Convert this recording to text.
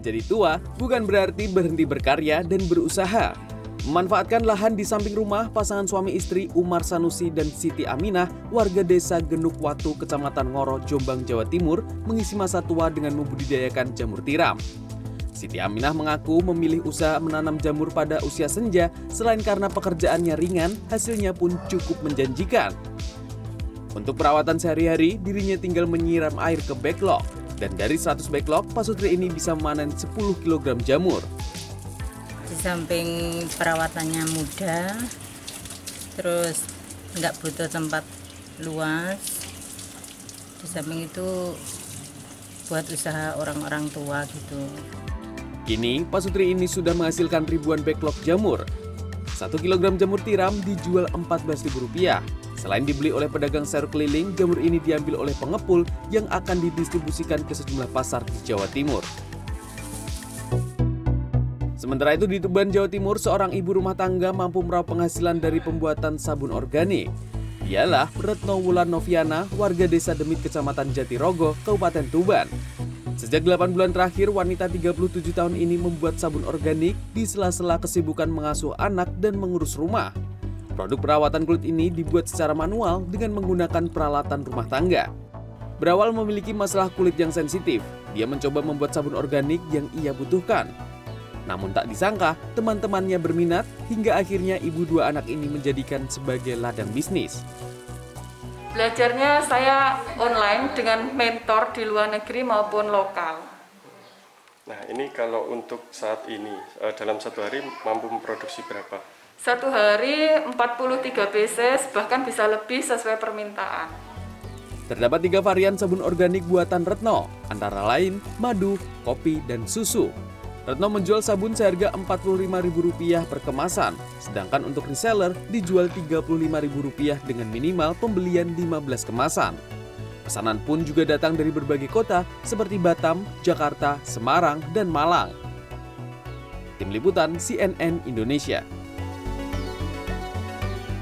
Menjadi tua bukan berarti berhenti berkarya dan berusaha. Memanfaatkan lahan di samping rumah, pasangan suami istri Umar Sanusi dan Siti Aminah, warga desa Genuk Watu, Kecamatan Ngoro, Jombang, Jawa Timur, mengisi masa tua dengan membudidayakan jamur tiram. Siti Aminah mengaku memilih usaha menanam jamur pada usia senja selain karena pekerjaannya ringan, hasilnya pun cukup menjanjikan. Untuk perawatan sehari-hari, dirinya tinggal menyiram air ke backlog. Dan dari 100 backlog, Pasutri ini bisa memanen 10 kg jamur di samping perawatannya mudah terus nggak butuh tempat luas di samping itu buat usaha orang-orang tua gitu Kini, Pasutri ini sudah menghasilkan ribuan backlog jamur. Satu kilogram jamur tiram dijual Rp14.000. Selain dibeli oleh pedagang sayur keliling, jamur ini diambil oleh pengepul yang akan didistribusikan ke sejumlah pasar di Jawa Timur. Sementara itu di Tuban, Jawa Timur, seorang ibu rumah tangga mampu meraup penghasilan dari pembuatan sabun organik. Dialah Retno Wulan Noviana, warga desa Demit, Kecamatan Jatirogo, Kabupaten Tuban. Sejak 8 bulan terakhir, wanita 37 tahun ini membuat sabun organik di sela-sela kesibukan mengasuh anak dan mengurus rumah. Produk perawatan kulit ini dibuat secara manual dengan menggunakan peralatan rumah tangga. Berawal memiliki masalah kulit yang sensitif, dia mencoba membuat sabun organik yang ia butuhkan. Namun tak disangka, teman-temannya berminat hingga akhirnya ibu dua anak ini menjadikan sebagai ladang bisnis. Belajarnya saya online dengan mentor di luar negeri maupun lokal. Nah, ini kalau untuk saat ini eh, dalam satu hari mampu memproduksi berapa? Satu hari 43 pieces, bahkan bisa lebih sesuai permintaan. Terdapat tiga varian sabun organik buatan Retno, antara lain madu, kopi, dan susu. Retno menjual sabun seharga Rp45.000 per kemasan, sedangkan untuk reseller dijual Rp35.000 dengan minimal pembelian 15 kemasan. Pesanan pun juga datang dari berbagai kota seperti Batam, Jakarta, Semarang, dan Malang. Tim Liputan CNN Indonesia